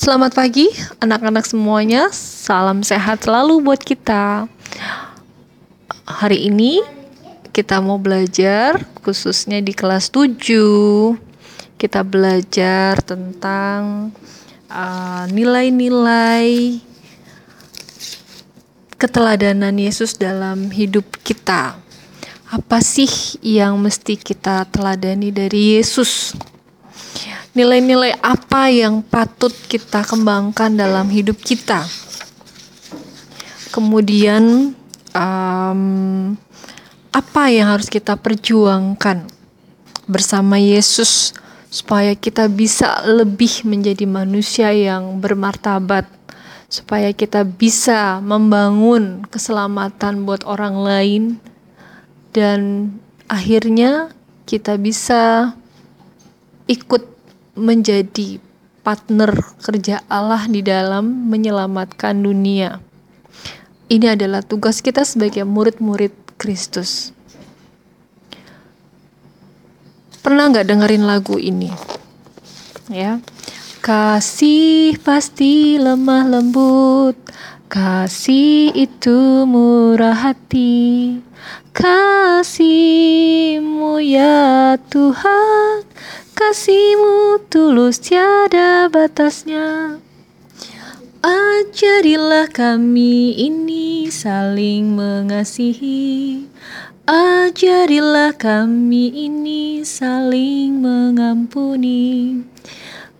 Selamat pagi anak-anak semuanya. Salam sehat selalu buat kita. Hari ini kita mau belajar khususnya di kelas 7. Kita belajar tentang uh, nilai-nilai keteladanan Yesus dalam hidup kita. Apa sih yang mesti kita teladani dari Yesus? Nilai-nilai apa yang patut kita kembangkan dalam hidup kita? Kemudian, um, apa yang harus kita perjuangkan bersama Yesus supaya kita bisa lebih menjadi manusia yang bermartabat, supaya kita bisa membangun keselamatan buat orang lain, dan akhirnya kita bisa ikut menjadi partner kerja Allah di dalam menyelamatkan dunia. Ini adalah tugas kita sebagai murid-murid Kristus. Pernah nggak dengerin lagu ini? Ya, kasih pasti lemah lembut, kasih itu murah hati, kasihmu ya Tuhan, kasihmu tulus tiada batasnya. Ajarilah kami ini saling mengasihi. Ajarilah kami ini saling mengampuni.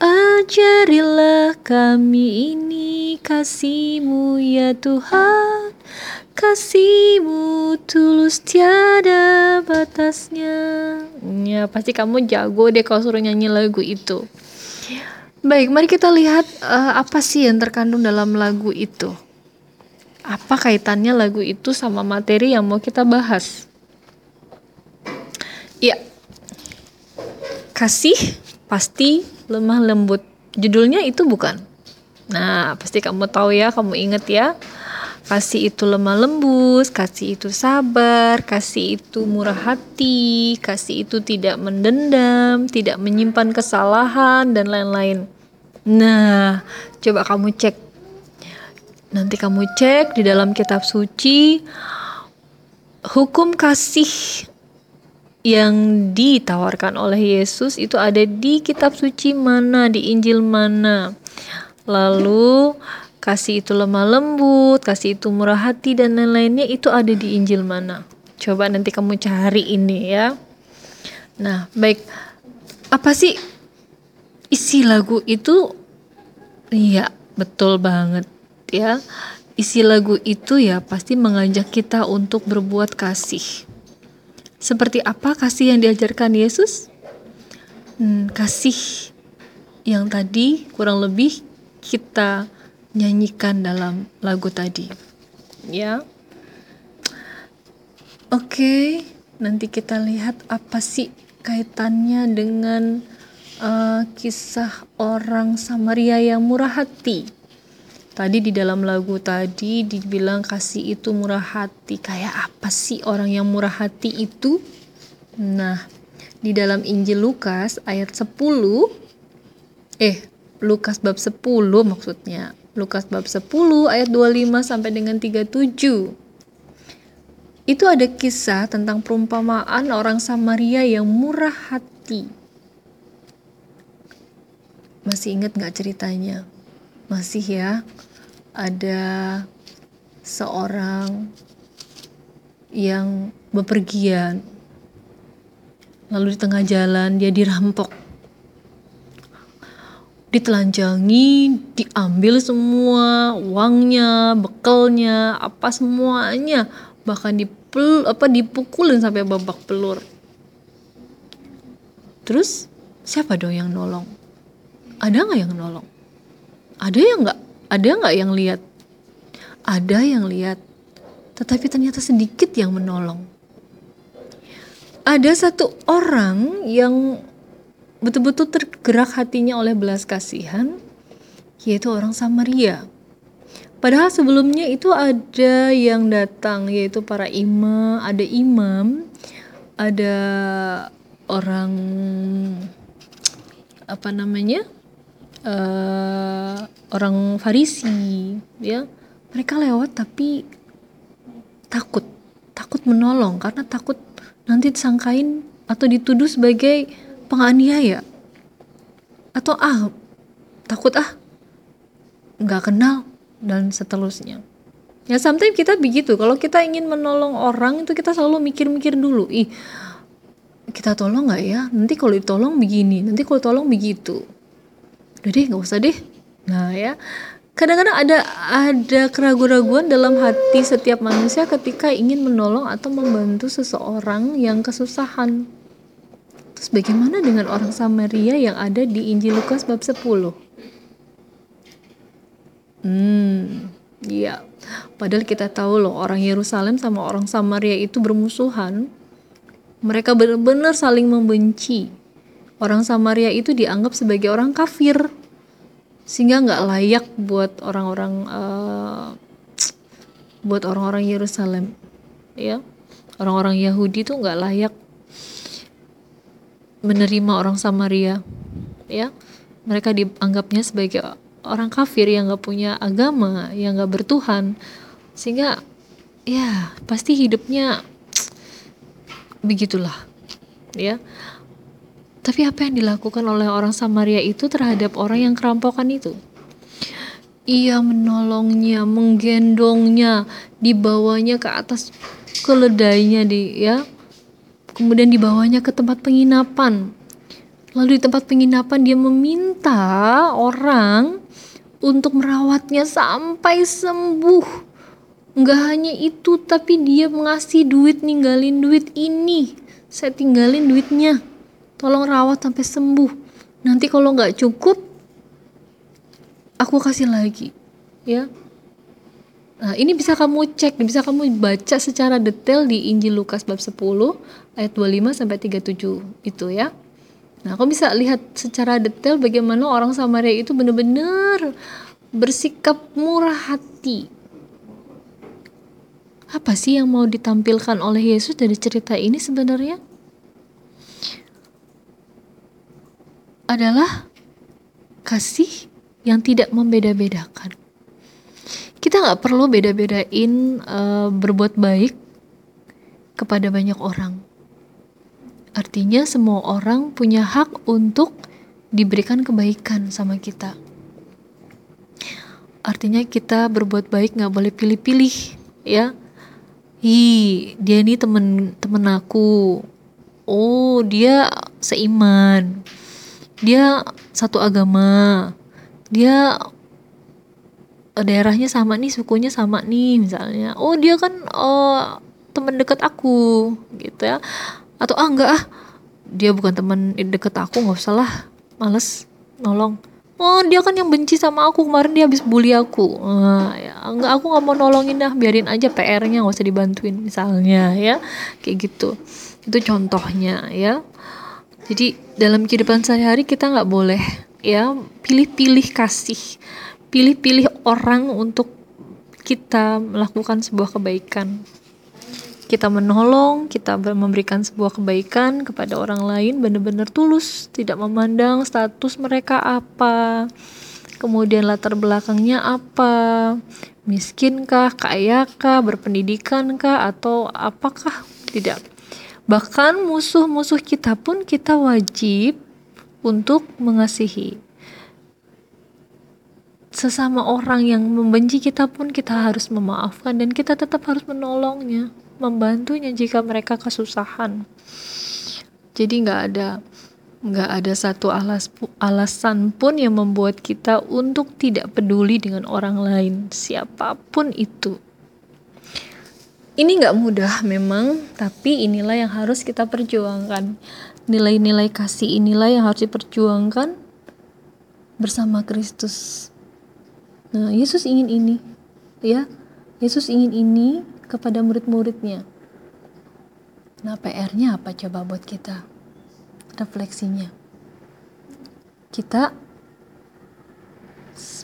Ajarilah kami ini kasihmu ya Tuhan. Kasihmu tulus tiada batasnya. Ya, pasti kamu jago deh kalau suruh nyanyi lagu itu. Baik, mari kita lihat uh, apa sih yang terkandung dalam lagu itu. Apa kaitannya lagu itu sama materi yang mau kita bahas? Ya, kasih pasti lemah lembut. Judulnya itu bukan? Nah, pasti kamu tahu ya, kamu inget ya. Kasih itu lemah lembut, kasih itu sabar, kasih itu murah hati, kasih itu tidak mendendam, tidak menyimpan kesalahan, dan lain-lain. Nah, coba kamu cek. Nanti kamu cek di dalam kitab suci, hukum kasih yang ditawarkan oleh Yesus itu ada di kitab suci mana, di Injil mana. Lalu kasih itu lemah lembut, kasih itu murah hati dan lain-lainnya itu ada di Injil mana? Coba nanti kamu cari ini ya. Nah, baik. Apa sih isi lagu itu? Iya, betul banget ya. Isi lagu itu ya pasti mengajak kita untuk berbuat kasih. Seperti apa kasih yang diajarkan Yesus? Hmm, kasih yang tadi kurang lebih kita nyanyikan dalam lagu tadi. Ya. Oke, nanti kita lihat apa sih kaitannya dengan uh, kisah orang Samaria yang murah hati. Tadi di dalam lagu tadi dibilang kasih itu murah hati. Kayak apa sih orang yang murah hati itu? Nah, di dalam Injil Lukas ayat 10 eh Lukas bab 10 maksudnya Lukas bab 10 ayat 25 sampai dengan 37. Itu ada kisah tentang perumpamaan orang Samaria yang murah hati. Masih ingat nggak ceritanya? Masih ya? Ada seorang yang bepergian. Lalu di tengah jalan dia dirampok ditelanjangi, diambil semua uangnya, bekalnya, apa semuanya, bahkan dipel apa dipukulin sampai babak pelur. Terus siapa dong yang nolong? Ada nggak yang nolong? Ada yang nggak? Ada nggak yang lihat? Ada yang lihat, tetapi ternyata sedikit yang menolong. Ada satu orang yang betul-betul tergerak hatinya oleh belas kasihan, yaitu orang Samaria. Padahal sebelumnya itu ada yang datang, yaitu para imam, ada imam, ada orang apa namanya, uh, orang Farisi ya mereka lewat tapi takut takut menolong karena takut nanti disangkain atau dituduh sebagai penganiaya? Atau ah takut ah nggak kenal dan seterusnya. Ya sometimes kita begitu. Kalau kita ingin menolong orang itu kita selalu mikir-mikir dulu ih kita tolong nggak ya? Nanti kalau ditolong begini nanti kalau tolong begitu. Udah deh nggak usah deh. Nah ya. Kadang-kadang ada ada keraguan-raguan dalam hati setiap manusia ketika ingin menolong atau membantu seseorang yang kesusahan. Terus bagaimana dengan orang Samaria yang ada di Injil Lukas bab 10? Hmm, iya. Padahal kita tahu loh orang Yerusalem sama orang Samaria itu bermusuhan. Mereka benar-benar saling membenci. Orang Samaria itu dianggap sebagai orang kafir sehingga nggak layak buat orang-orang uh, buat orang-orang Yerusalem ya orang-orang Yahudi tuh nggak layak menerima orang Samaria ya mereka dianggapnya sebagai orang kafir yang nggak punya agama yang nggak bertuhan sehingga ya pasti hidupnya begitulah ya tapi apa yang dilakukan oleh orang Samaria itu terhadap orang yang kerampokan itu? Ia menolongnya, menggendongnya, dibawanya ke atas keledainya di ya. Kemudian dibawanya ke tempat penginapan. Lalu di tempat penginapan dia meminta orang untuk merawatnya sampai sembuh. Enggak hanya itu, tapi dia mengasih duit, ninggalin duit ini. Saya tinggalin duitnya tolong rawat sampai sembuh nanti kalau nggak cukup aku kasih lagi ya Nah, ini bisa kamu cek, bisa kamu baca secara detail di Injil Lukas bab 10 ayat 25 sampai 37 itu ya. Nah, kamu bisa lihat secara detail bagaimana orang Samaria itu benar-benar bersikap murah hati. Apa sih yang mau ditampilkan oleh Yesus dari cerita ini sebenarnya? adalah kasih yang tidak membeda-bedakan. Kita nggak perlu beda-bedain uh, berbuat baik kepada banyak orang. Artinya semua orang punya hak untuk diberikan kebaikan sama kita. Artinya kita berbuat baik nggak boleh pilih-pilih, ya. Hi, dia ini temen temen aku. Oh, dia seiman dia satu agama dia daerahnya sama nih sukunya sama nih misalnya. Oh dia kan uh, teman dekat aku gitu ya. Atau ah enggak ah dia bukan teman deket aku nggak usah lah males nolong. Oh dia kan yang benci sama aku kemarin dia habis bully aku. Nah, ya enggak aku nggak mau nolongin dah biarin aja PR-nya nggak usah dibantuin misalnya ya. Kayak gitu. Itu contohnya ya. Jadi dalam kehidupan sehari-hari kita nggak boleh ya pilih-pilih kasih, pilih-pilih orang untuk kita melakukan sebuah kebaikan. Kita menolong, kita memberikan sebuah kebaikan kepada orang lain benar-benar tulus, tidak memandang status mereka apa, kemudian latar belakangnya apa, miskinkah, kayakah, berpendidikankah, atau apakah tidak Bahkan musuh-musuh kita pun kita wajib untuk mengasihi. Sesama orang yang membenci kita pun kita harus memaafkan dan kita tetap harus menolongnya, membantunya jika mereka kesusahan. Jadi nggak ada nggak ada satu alas, alasan pun yang membuat kita untuk tidak peduli dengan orang lain, siapa pun itu. Ini nggak mudah memang tapi inilah yang harus kita perjuangkan. Nilai-nilai kasih inilah yang harus diperjuangkan bersama Kristus nah Yesus ingin ini ya. Yesus ingin ini kepada murid-muridnya. Nah PR-nya apa coba buat kita? Refleksinya. Kita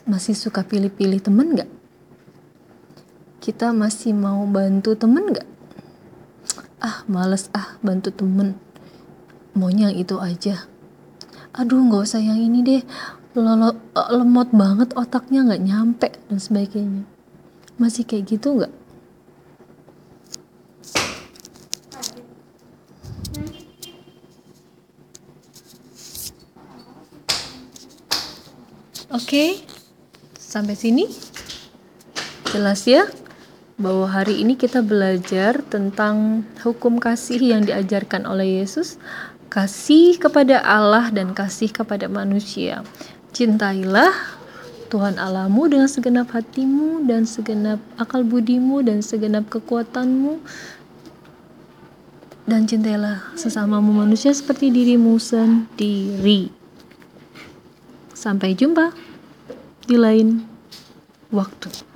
masih suka pilih-pilih temen nggak? Kita masih mau bantu temen gak? Ah males. Ah bantu temen Maunya yang itu aja. Aduh gak usah yang ini deh lolo, eh, lemot banget otaknya nggak nyampe dan sebagainya. Masih kayak gitu nggak? Oke, sampai sini. Jelas ya bahwa hari ini kita belajar tentang hukum kasih yang diajarkan oleh Yesus, kasih kepada Allah dan kasih kepada manusia. Cintailah Tuhan Allahmu dengan segenap hatimu dan segenap akal budimu dan segenap kekuatanmu dan cintailah sesamamu manusia seperti dirimu sendiri. Sampai jumpa di lain waktu.